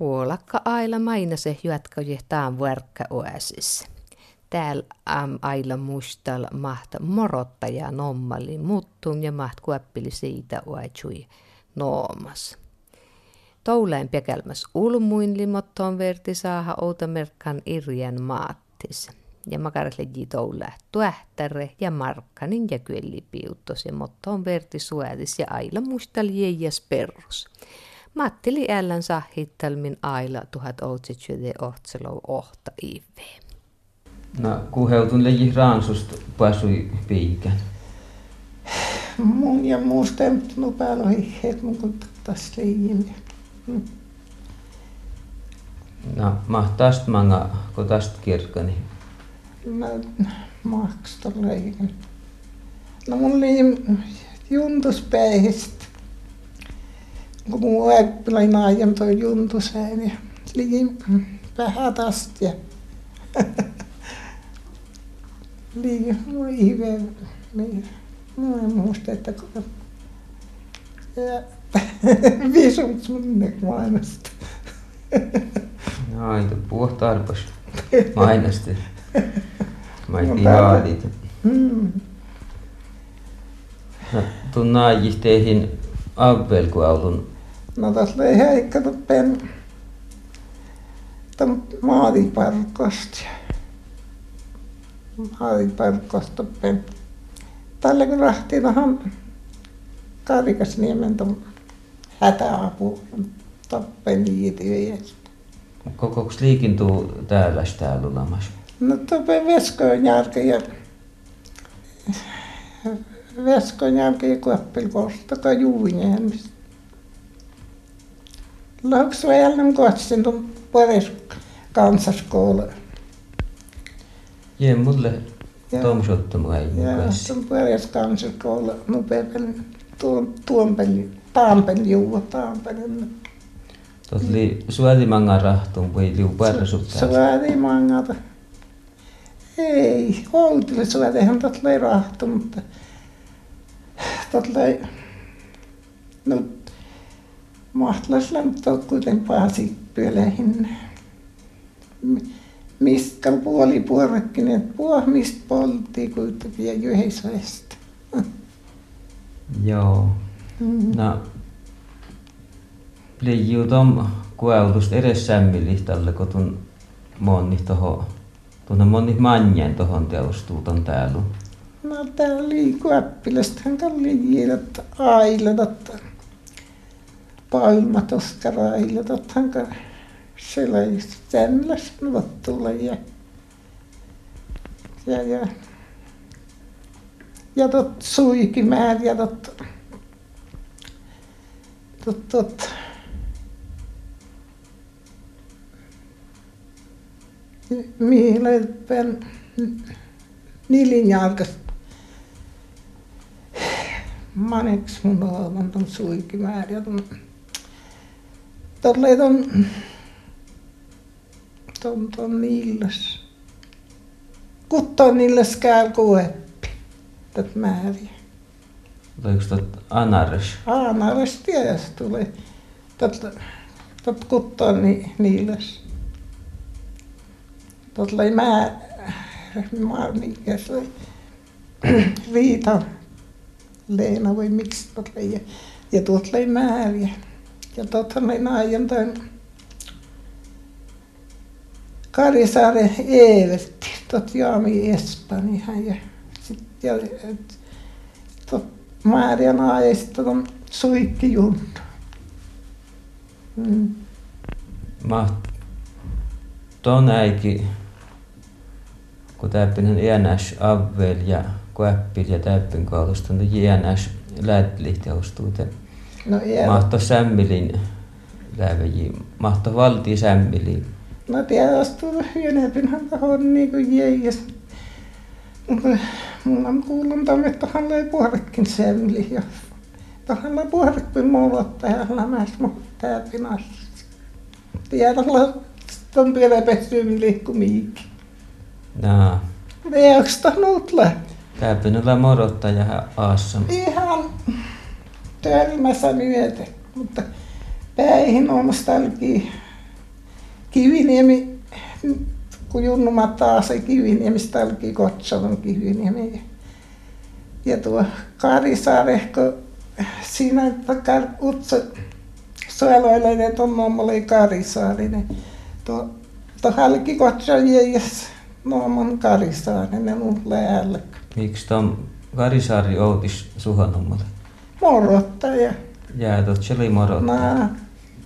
Puolakka aila maina se jatka taan verkka oasissa. Täällä am aila mustal mahta morottaja nommali muttun ja maht kuoppili siitä oajui noomas. Touleen pekälmäs ulmuin limottoon verti saaha merkkan irjen maattis. Ja makarasleji toulää tuähtärre ja markkanin ja kyellipiuttos ja mottoon verti suädis ja aila mustal jeijas perus. Mattili ällän sahittelmin aila 1808 ohta IV. No, kuheutun leji raansusta pasui piikän. Mun ja muusta no päällä hiheet mun kun tässä leijin. No, mahtaast manga, kun tästä kirkkani. No, mahksta leijin. No mun liin juntuspäihistä kun mun äppilän ajan toi juntusään ja liin vähän ja liin hyvä niin mä en muista että kun ja visut minne mainosti No, ei puhua tarpas mainosti. Mä ei tiedä. Mm. No, tuon naajisteihin avvelkuaulun No tässä oli heikka pen tämän maatiparkosta. Maatiparkosta pen. Tällä kun rahti tähän Karikasniemen tuon hätäapu tappen liityjästä. Koko liikintuu täällä täällä olemassa? No tuope Veskojen jälkeen ja Veskojen jälkeen ja Kuoppilkosta tai Juuinjärvistä. Laksväjällen katsin tuon paris kansaskoulu. Jee, mulle tomsottama ei mukaan. tuon paris kansaskoulu. Nupepelin tuon, tuon peli, taanpeli juua taanpelin. Tuot oli suolimanga rahtuun, voi liu parasuttaa. Suolimanga. Ei, oltille suotihan tuot oli rahtu, mutta tuot oli, no Mahtlaslan kuitenkin pääsi pyölähin. Mistä puoli puorekkin, että puoh mistä poltti kuitenkin ja yhdessä Joo. Mm-hmm. No, Leijuu tom kueltusta edes sämmilihtalle, kun tuon monni toho, tuonne monni manjen tohon teostuu ton täällä. No täällä liikkuu äppilästähän kalli jiedät ailetat tottahan siellä just tämmöistä tulla ja ja ja ja tot suikimäär ja tot tot tot. Mihiläpen nilinjalkas maneks mun on ton suikimäär ja ton tolleen ton, ton, ton niilläs. Kutton niilläs käy kueppi, tät määriä. Tuleeko tot anares? Anares ties tulee. Tot, tot kutton ni, niilläs. Tot lai mä, mä se oli. Riita Leena vai miksi tot lai. Ja, ja tuot lai määriä. Ja totta me aiemmin Karisaaren Eeretti, tot Jaami Espanjahan ja sitten tot Maria Naajesta ton Suikki Junnu. Mm. Mä ton äiki, kun täppinen iänäs avvel ja kuäppil ja täppin kaulusta, niin iänäs lätlihti ostuuteen No ei. Mahto sämmilin läveji. Mahto valti sämmilin. No tietysti enempinhän on niin kuin jäijäs. Mulla on kuullut tämän, että hän ei puorekin sämmili. Ja hän ei puorekin muulottaa ja hän mäs muuttaa pinassa. Tiedällä on vielä pessyyn liikkumiikin. Jaa. Veoksesta nutle. Täypinellä morottaa ja aassa. Ihan törmässä myöten, mutta päihin on tälläkin Kiviniemi, kun Junnu taas se Kiviniemistä olikin Kotsalon Kiviniemi. Ja tuo Karisaarehko, siinä takar utsa suojeluillinen tuon oli Karisaarinen. Tuo, tuo halki Kotsalon jäijäs Noomon Karisaarinen mun läällä. Miksi tuon Karisaari outis suhanommalle? Morottaja. Jää tuot cheli morottaja. Naa.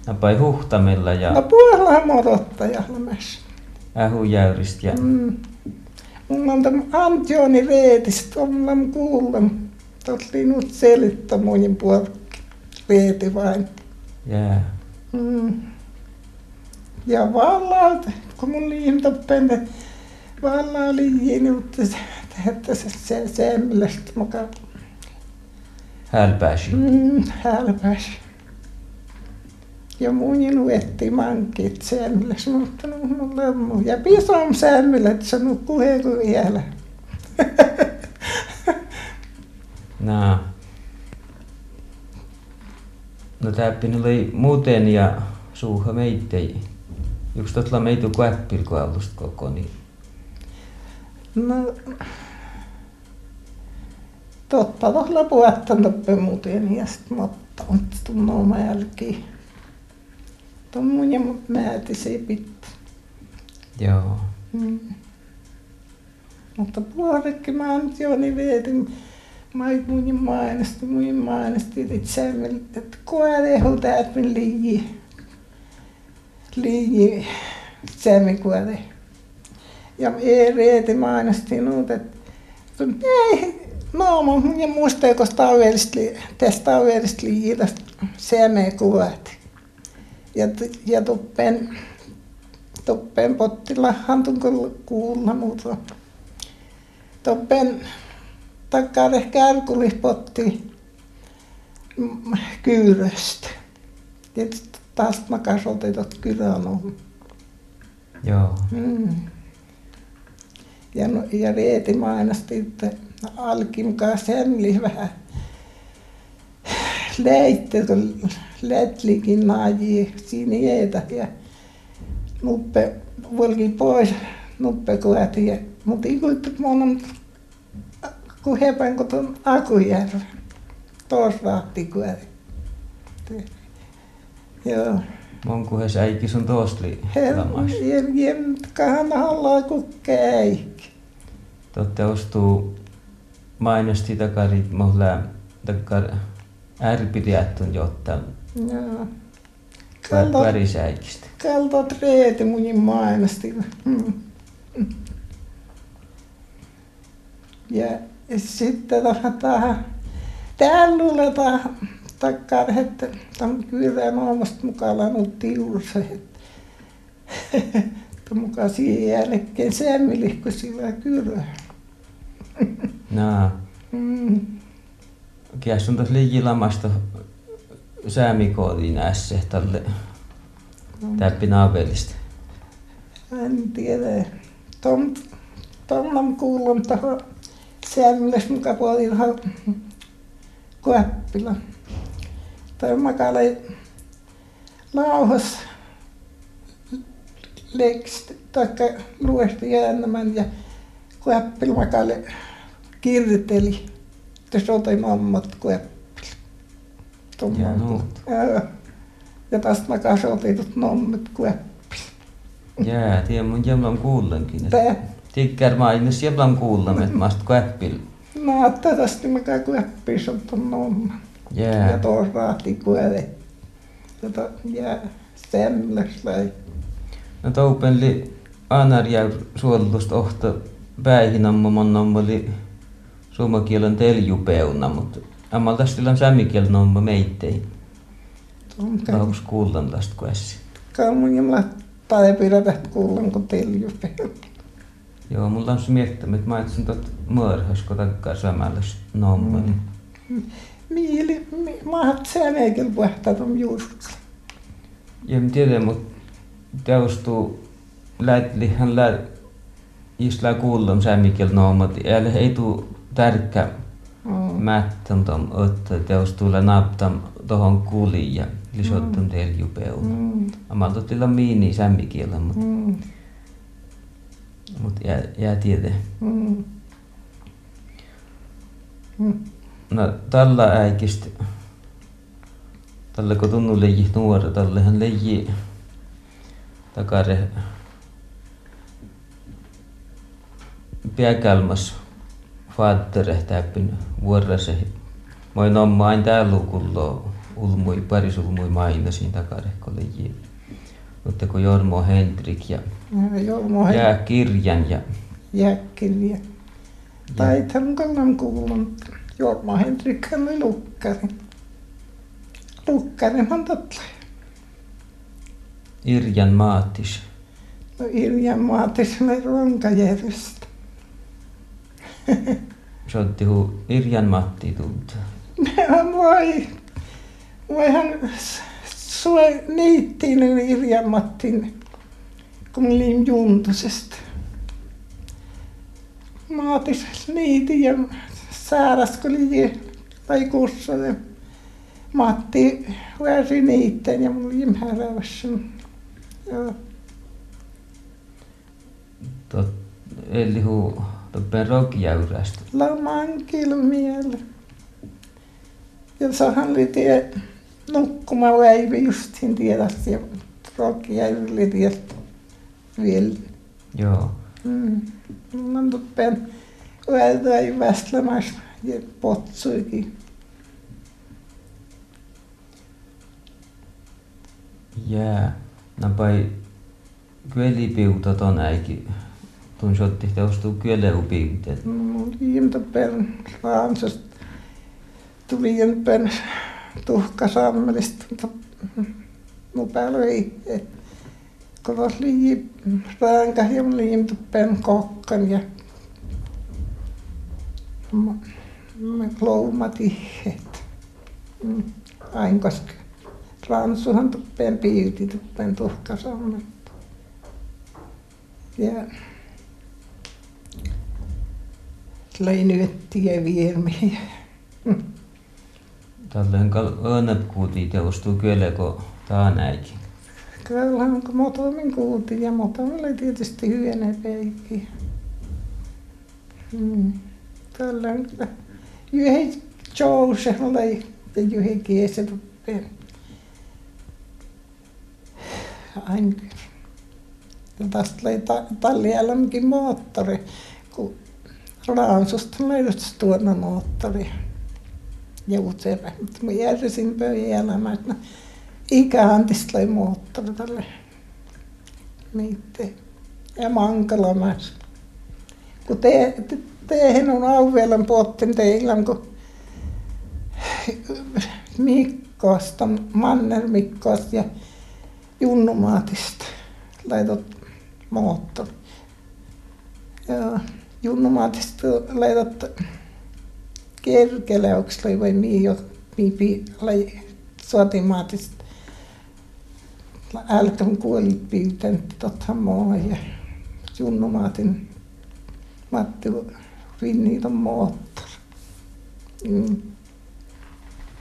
Napai huhtamilla ja No puolella morottajalla myös. ähu jäyrist ja Mm. Mulla on tämä Antjoni Reetistä, on kuullut. Tuli nyt selittää monin puolki. Reeti vain. jää. Mm. Ja vallalta, kun mun liinto penne, valla oli jini, mutta se, että se, se, se mielestä mukaan Hälpääsi. mm, hälpäs. Ja mun luetti mankit no mulla on muu. Ja pisom säämmille, että se nukkuu heikko vielä. Naa. No täppin oli muuten ja suuha meittei. Yksi totla meitu kuäppilkoalusta koko, niin No, totta tuolla puhuttan toppe muuten ja sit mutta on tunnoo mälki. Tuon mun ja määti se pitää. joo. Mm. Mutta puolikki mä oon jo niin vietin. Mä oon mun mainosti, mun mainosti, että se että kuole huutaat min liigi. Liigi, se mi kuole. Ja ei reeti mainosti nuut, että ei, no mun ja muista, kun tauverista, tästä tauverista liigistä se me kuoti. Ja, ja tuppen, toppen pottilahan tunko kuulla muuta. Toppen takare kärkulispotti kyyröstä. Ja sit taas makas otetot kyrän on. Joo. Mm. Ja, no, ja Reeti mainosti, että alkin kanssa hemli vähän leitte, kun lätlikin siinä jeetä ja nuppe volki pois nuppe kuoti ja mutta ikuit mun on kun tuon Akujärven tuossa rahti kuoti. Joo. Monkuhes äiki sun toostli lamas. jem, kahan hallaa kukkeik. Totte ostuu mainosti takari mohla takar ärpidiättun jotta Joo. Kalto, värisäikistä. kalto treeti mun mainosti. Mm. Ja sitten tähän tähän täällä luuletaan takkaan, että tämän kyrän omasta mukaan lanuttiin juuri se, että mukaan siihen jälkeen sämmilihko sillä kyrä. Naa. Mm. Kies on tos liigi lamasta säämikoodiin ässe tälle täppi naavelista. En tiedä. Tom, Tom on kuullut tuohon sämmilles mukaan puolin tuohon kuoppila. Tai makale lauhas lekst, taikka luesti jäännämän ja kuoppila makale kirteli. Se otoi mammat kuoppila. Ja. Joo. Ja taas makas otitut nommet kuoppila. Jää, tiedä mun jäblän kuullenkin. Tää. Tikkär mainos jäblän kuullem, että maast kuäppil. No, tätästi mikä kuoppis on tuon nomman. Ja Jää. tuossa rahti kuole. Jota jää semmäs vai. No toupen li anarjär suollust ohta päihin amma mon oli suomakielen teljupeuna, mutta ammal tästä on sämmikielen nomma meittei. Lauks kuullan tästä kuessi. kaumun jumla tai pidä kuulun kun telju Joo, mulla on se miettimä, että mainitsin tot mörhös, kun takkaa syömällys nomma. Mm. Mieli, sääneekil puhtaa tuon juuruksen. Ja mä tiedän, mutta teostuu lätlihän lä isla kuullum sämmikiel nommat, eli ei tuu tärkkä Mm. mättän tom öttä teostuu lä naptam tohon kuliin ja lisottun teljupeuna. Mm. Amalta tilla miini sämmikielä, mutta Mm. mut jää, jää tiede. Mm. Mm. No tällä äikistä, tällä kun tunnu leiji nuori, tällähän leiji takare pääkälmäs faattere täppin vuorrase. Moi nomma aina täällä lukulla ulmui, paris ulmui maina siinä takare, kun leiji. Mutta kun Jormo Hendrik ja Jormo jää kirjan ja jääkirja. Tai tämän kannan kuulun. Jorma Henrikhän oli lukkari. Lukkarihan totta. Irjan Maatis. No Irjan maatiselle Ronkajärvestä. Se otti hu Irjan Matti tulta. Voi, voihan sue niittiin Irjan Mattin, kun olin juntusesta. Maatis niitin ja kun oli tai kussa. Ja Matti väsi niitteen ja mulla oli määrävässä. Joo. Tot, eli hu toppen rokjäyrästä. laman kilmielle. Ja sahan oli tie nukkuma väivi justiin tiedästä ja rokia yli tieltä vielä. Joo. Mm. Mä tuppen väitäin väslämässä ja potsuikin. Jää. Napai kyelipiuta ton äiki. Tun sotti teostuu kyeleupiutet. Mulla oli tuppen raansasta. Tuli jänpän tuhkasammelista. Mun päällä ei. Kun oli ränkä ja oli tuppen kokkan ja me loumatihet. Mm. Aina koska ransuhan tuppeen piilti tuppeen tuhkasammelta. Ja löi nyettiä viermiä. Tälleen kal öönepkuuti teostuu kyeleko taan äiki. Kyllähän kun motomin kuultiin ja motomin oli tietysti hyvänä peikin. Mm. Kyllä. Yhden Jouse oli ja yhden tuppeen. Aina. Ja tästä oli ta- Tallialammekin moottori, kun Raansusta löydös tuona moottori. Joutsevä. Mutta mä järjesin pöydän elämään, että ikäantista oli moottori tälle. Niitä. Ja Mankalamäessä. Kun te, te, teihin on auvelan pottin teillä, kun Mikkosta, Manner Mikkosta ja Junnu Maatista laitot moottori. Ja Junnu Maatista laitot kerkeleuksella vai mii jo lai sotimaatista. Älkän kuolit piilten totta moo ja Junnu Maatin Matti Vinniiton moottori. Mm.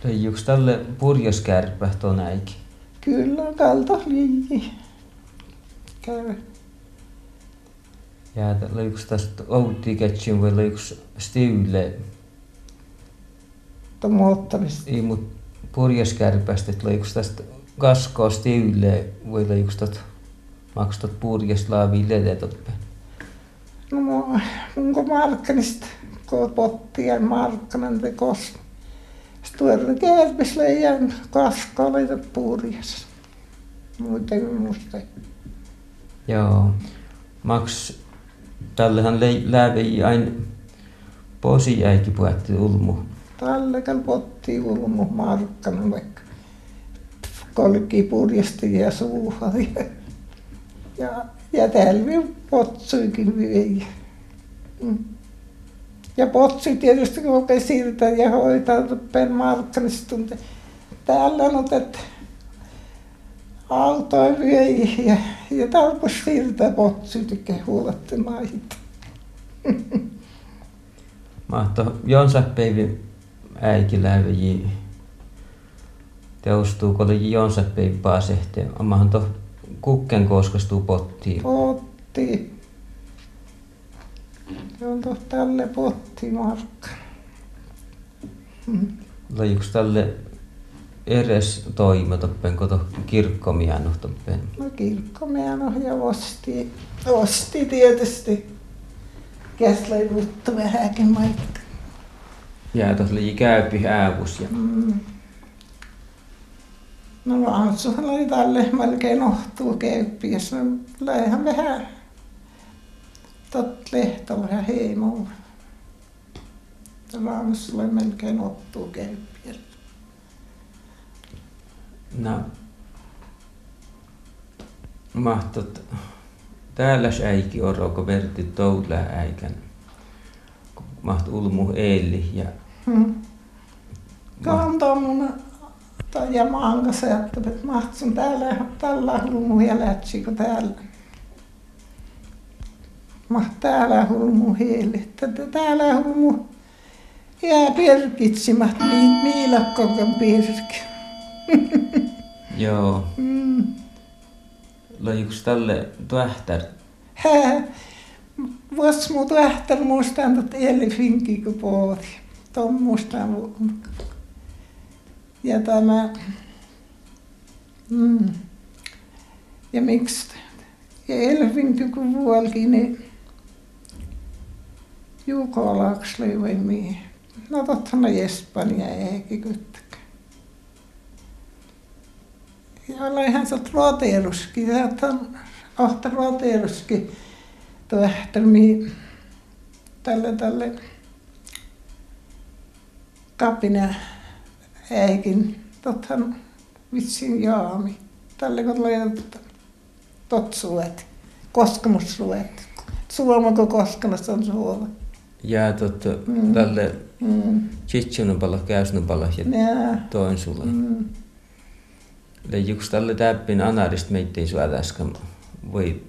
Leijuks tälle purjoskärpä ton äiki? Kyllä, kalta liiji. Käy. Ja leijuks tästä outiketsin vai leijuks stiyle? Tuon moottorista. Ei mut purjoskärpästä, et leijuks tästä kaskoa stiyle vai leijuks tot maksat purjest laavi ledetot No munko Markkanista, kun pottia Markkanen tekos. Stuerre kärpis leijän kaskoa leitä purjas. Muuten musta. Joo. Maks tällehän lei- läävei ain posi äiki puhutti ulmu. Tallekal potti ulmu Markkanen vaikka. Kolki purjasti ja suuha. Ja, ja, täällä potsuikin vei. Mm. Ja potsi tietysti kun siirtää ja hoitaa tuppeen Markkanista tunte. Täällä on otet autoa vei ja, ja tarpus siirtää potsi tykkää huolatte maita. Mahto jonsa päivä äiki läävei teostuu, kun oli Jonseppein paasehteen. Ammahan to kukken koskastuu pottiin. Potti. Se on tuossa tälle potti markka. Mm. Lajuks tälle eres toime toppen, kun to kirkkomianu toppen. No kirkkomianu ja osti, osti tietysti. Käslei juttu vähäkin maikka. Jää tuossa oli käypi äävus ja Mm. No Antsuhan oli tälle melkein ohtuu käyppiäs. No läihän vähän tot lehtolla ja heimolla. Raamassa oli melkein ohtuu käyppiäs. no, mahtot täällä äiki oro, kun verti toula äikän. Maht ulmu eeli ja Hmm. Kantaa mun tai ja kanssa ajattelin, että mahtsun täällä, tällä hulmu ja lätsi kuin täällä. Maht täällä hulmu heille, että täällä hulmu jää perkitsi, maht mi- miilakkokan perki. joo, Mm. lajuks tälle tuähtär Hää, vois muu tähtäl muistan, että eli finki kun pooti. Tuon muistan. Ja tämä, mm. ja miksi, ja Elfinki kun vuolki, niin Jukolaaks löi mihin. No tottahan Espanja eikä kyttäkään. Ja olihan se roteeruskin, ja on ahta roteeruskin tälle tälle kapina äikin tothan vitsin jaami. Tälle kun laitat totsuet, koskamussuet. Suomako koskamus on suova. jää tot Mm. tälle Mm. pala, pala ja Ja, toin sulle. mm. Lajuks tälle täppin anarist meittiin sua äsken. Voi,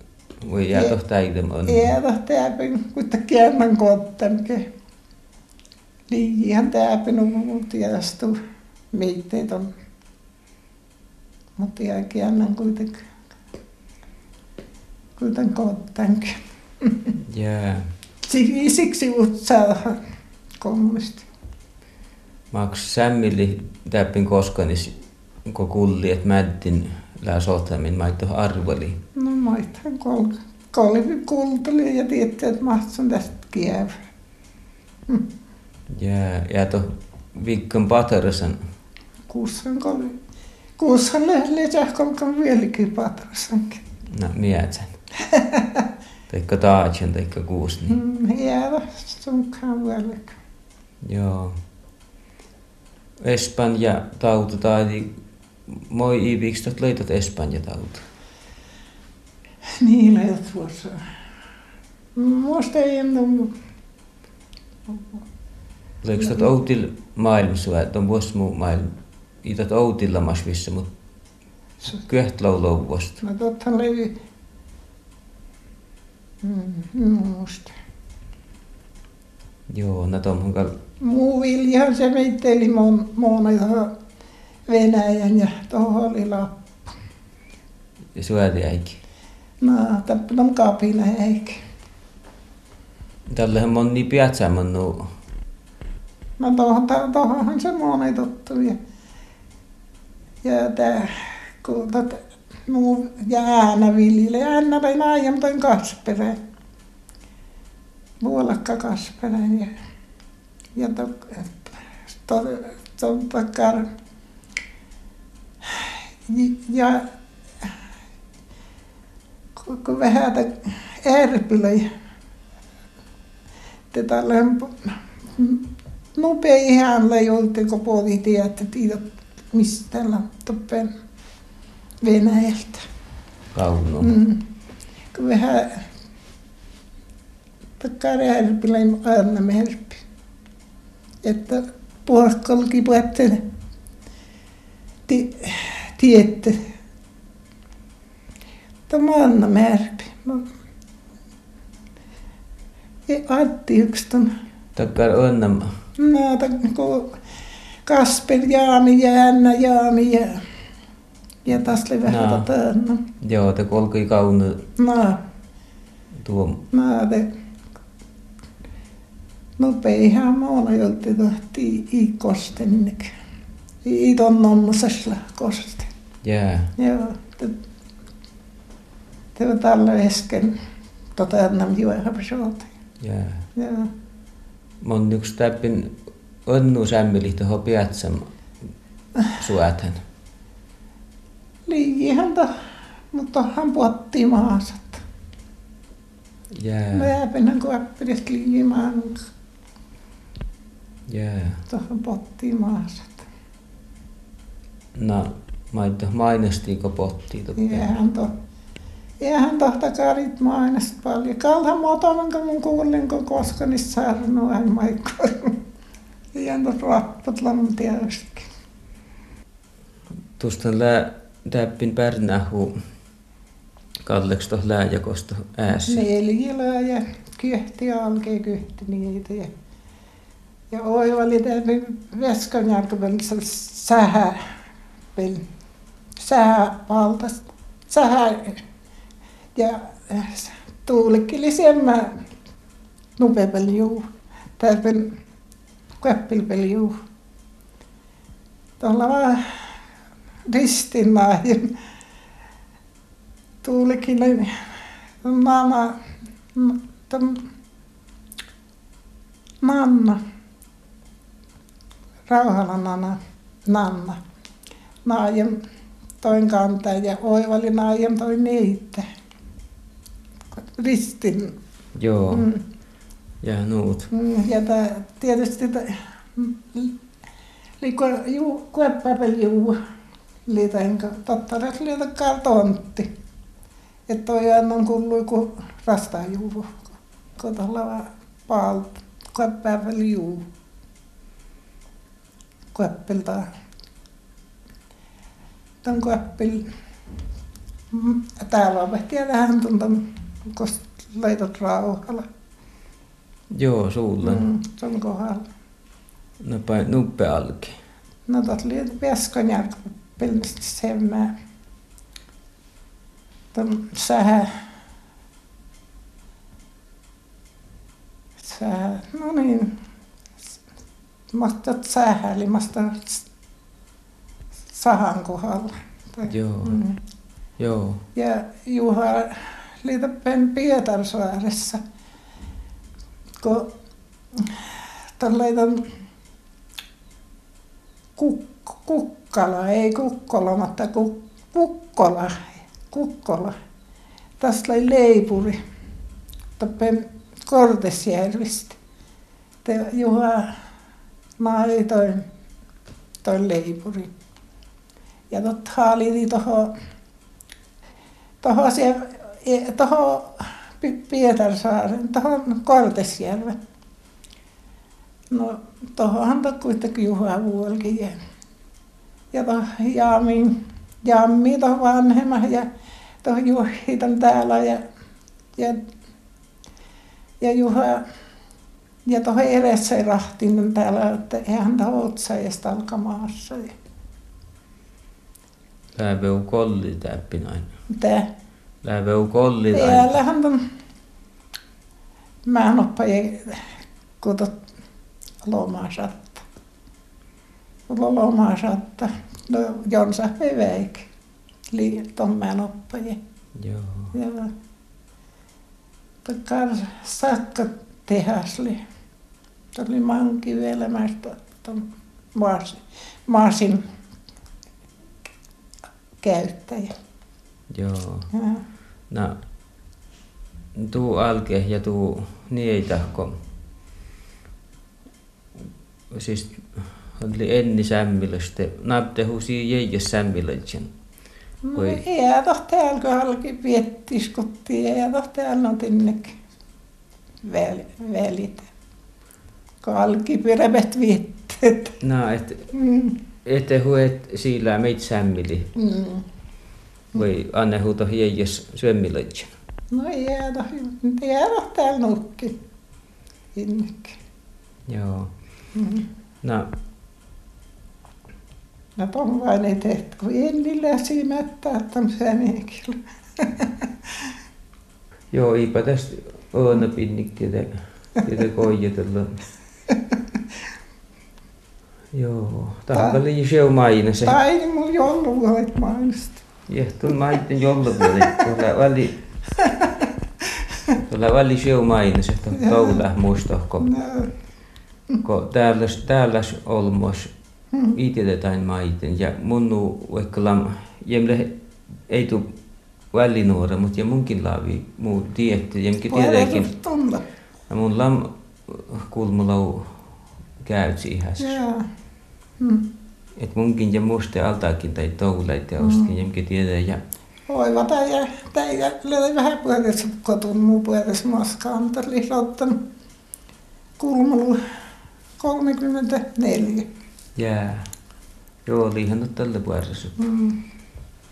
voi jää Ei- tohta äidem on. Ei täpin, mutta käännän kottanke. Liian täpin on mun tiestu. Meitteet on. Mutta jää käännän kuitenkin. Kuiten kottanke. Jää. Siksi, siksi utsaa kommunisti. Maks sämmili täppin koskanis ko kulli, et mättin lää sotamin maitto arveli. No maitan kol, kolvi kultuli ja tietty, että mahtsun tästä kievä. Jää. Jää to viikon patarasan. Kuussan kolvi. Kuussan lähdee sähkolkan vieläkin patrasankin. No, mietän. Teikka taatsen, teikka kuus. Niin. Mm, jäädä sunkaan välillä. Joo. Espanja tautu tai moi iiviks tot leitot Espanja tautu. Niin lähet vuossa. Muista ei ennen... Leiks tot outil maailmassa, että on vuosi muu maailma. Itat outilla masvissa, mut kyöht laulouvosta. No totta levi... Mm, muista. Joo, no tomhon kal... Muu viljahan se meitteli mon, mona tuohon Venäjän ja tuohon oli Lappu. Ja syöti äiki. No, tappanam kapina eikä. Tällähän mon niin nuu. No tuohon, tuohonhan se mona tottu. Ja, ja kun tot, muu ja äänä viljeli. Äänä vai naajan toin kasperä. Vuolakka kasperä ja, ja to, to, to, takkar. Ja kun, kun vähän ärpilä ja te tällä nopea ihan leijolti, kun puoli tiedät mistä toppen Venäjältä. Kauno. Mm. Kun vähän takkar ärpilä aina merpi. Että puolkolki puhutte ti, tiedätte. Tämä Anna Märpi. No. Ei Antti yksi ton. Takkar onnam. No, ta- kun, Kasper Jaami ja Anna Jaami ja, ja taas oli vähän No. no, Joo, te kolkui kaunu no, tuo. no, te, no peihän muuna jolti tohti i kostennek. I ton koste. Jää. Joo, te, te var tällä äsken tota annam juohapsoota. Jää. Joo. Mon yks täppin onnu sämmili tuohon piatsam suätän. Liihan to, mutta hän puotti maasat. Jää. Lääpinhän kuoppilis liimaan, Jää. tuohon potti maasat. No, maito mainostiiko pottiin tuo Jäähän to, jäähän tohta karit mainast paljon. Kalhan muotoinen, kun mun kuulin, kun koska niistä saarnu aina maikkoon. Tuossa rapput lamtiauskin. Tuosta lää täppin pärnähu kalleks tuohon lääjakosta äässä. Neljälöä ja kyhti alkee kyhti niitä. Ja, ja oivali täytyy veskan jälkeen sähä, sähä valtas, sähä ja äh, tuulikkili semmä nupepeliuu, täytyy käppilpeliuu. Tuolla vaan ristinnaajin tuulikkili Mama, m- tom, Nanna, Rauhala Nana, Nanna, Naajem toin kantaa ja oivali Naajem toi niitä. Ristin. Joo. Mm, Ja nuut. mm, ja tää, tietysti tää, mm, liikko juu, kueppäpel juu, liitenkä, totta, että liitä kartontti. Että toi annon kuului ku rastaa juu, paalt, kueppäpel juu. Kueppilta. Tän kueppil, mm, täällä on vähän tunta, kun laitot rauhalla. Joo, suulla. Mm. Mm, se on kohdalla. No päin nuppe alki. No tot oli väskön jälkeen pilnesti semmää. Tom sähä. Sähä, no niin. Mahtat sähä, eli masta sahan kohdalla. Tai- Joo. Mm. Joo. Ja Juha Liitopen Pietarsaaressa, kun tällainen kuk, kukkala, ei kukkola, mutta kuk, kukkola, kukkola. Tässä oli leipuri, Toppen Kortesjärvistä. Te Juha maali toi, toi leipuri. Ja totta haali tuohon tuohon siellä, tuohon Pietarsaaren, tuohon Kortesjärven. No, tuohonhan to kuitenkin Juha vuolikin ja, ja tuohon Jaamiin, Jammi tuohon vanhemman ja tuohon Juhitan täällä ja, ja, ja Juha ja tuohon edessä rahtin täällä, että eihän tämä otsaajasta alkamaassa. Ja, Lääveu kolli täppin aina. mitä? Lääveu kolli aina. Täällähän on määnoppaja kutot lomaa satta. Lomaa satta. No Jonsa ei veik. Liiton määnoppaja. Joo. Ja Takkar sakka tehasli. Oli manki vielä mästä ton maasin, maasin käyttäjä. Joo. Ja. No, tuu alke ja tuu niitahko. Siis oli enni sämmilöstä. Napte husi jäijäs sämmilöitsen. No ei tohti alkoi halki viettiskutti ja tohti alno tinnek välit. Kun alki pyrävät viettet. No, et, Mm. ette huet siilää meitä sämmili. Mm. Voi anne huuto jäijäs syömmilöitsen. No ei tohti, ei tohti alnukki. Innek. Joo. Mm. No, No tuon vain ei tehty, kun ennillä siimättää tämmöisiä miekillä. Joo, eipä tästä Oona pinnik tietä, tietä koijatella. Joo, tähän oli jo maina se. Tai ei mulla jouluvuodet mainosta. Jehtun maitten jouluvuodet, tuolla väli, tuolla väli jo maina se, toula muista, kun, No, kun täällä, täällä olmos ititetään maiten ja munnu vaikka jemle ei tuu välinuora, mutta ja munkin laavi muu tietty, jemkin tunta. Ja mun lam kulmulau käytsi ihan. Joo. Mm. Et munkin ja muste altaakin tai toulait ja ostkin jemkin tiedä ja Oiva tai tai löi vähän puolessa kotun muu puolessa maskaan, oli ottanut kulmulu 34. jää. Joo, olihan nyt tällä puolessa. Mm.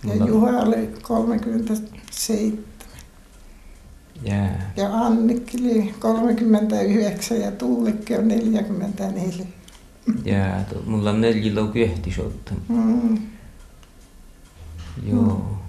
Ja Mulla- Juha oli 37. Jää. Ja Annikki oli 39 ja Tuulikki on 44. Jää. To- Mulla on neljä lau kyhti sotta. Mm. Joo.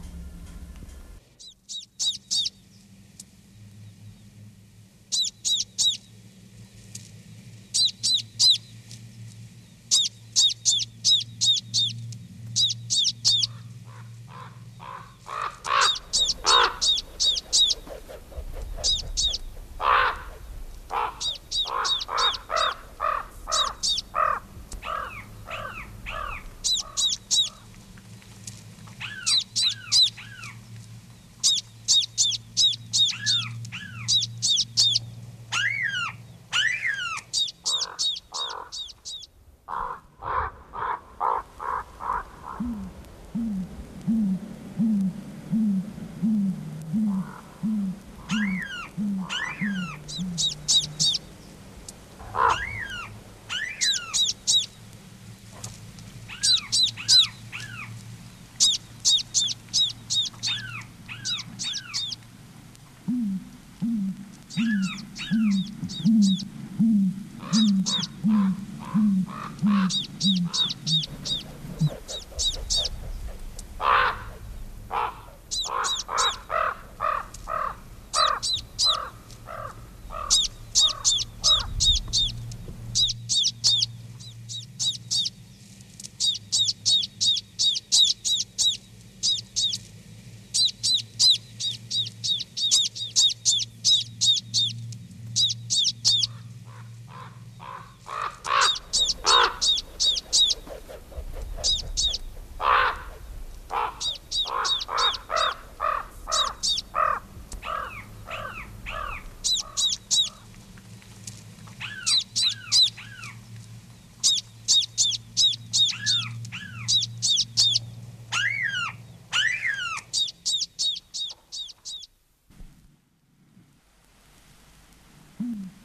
うん。Mm.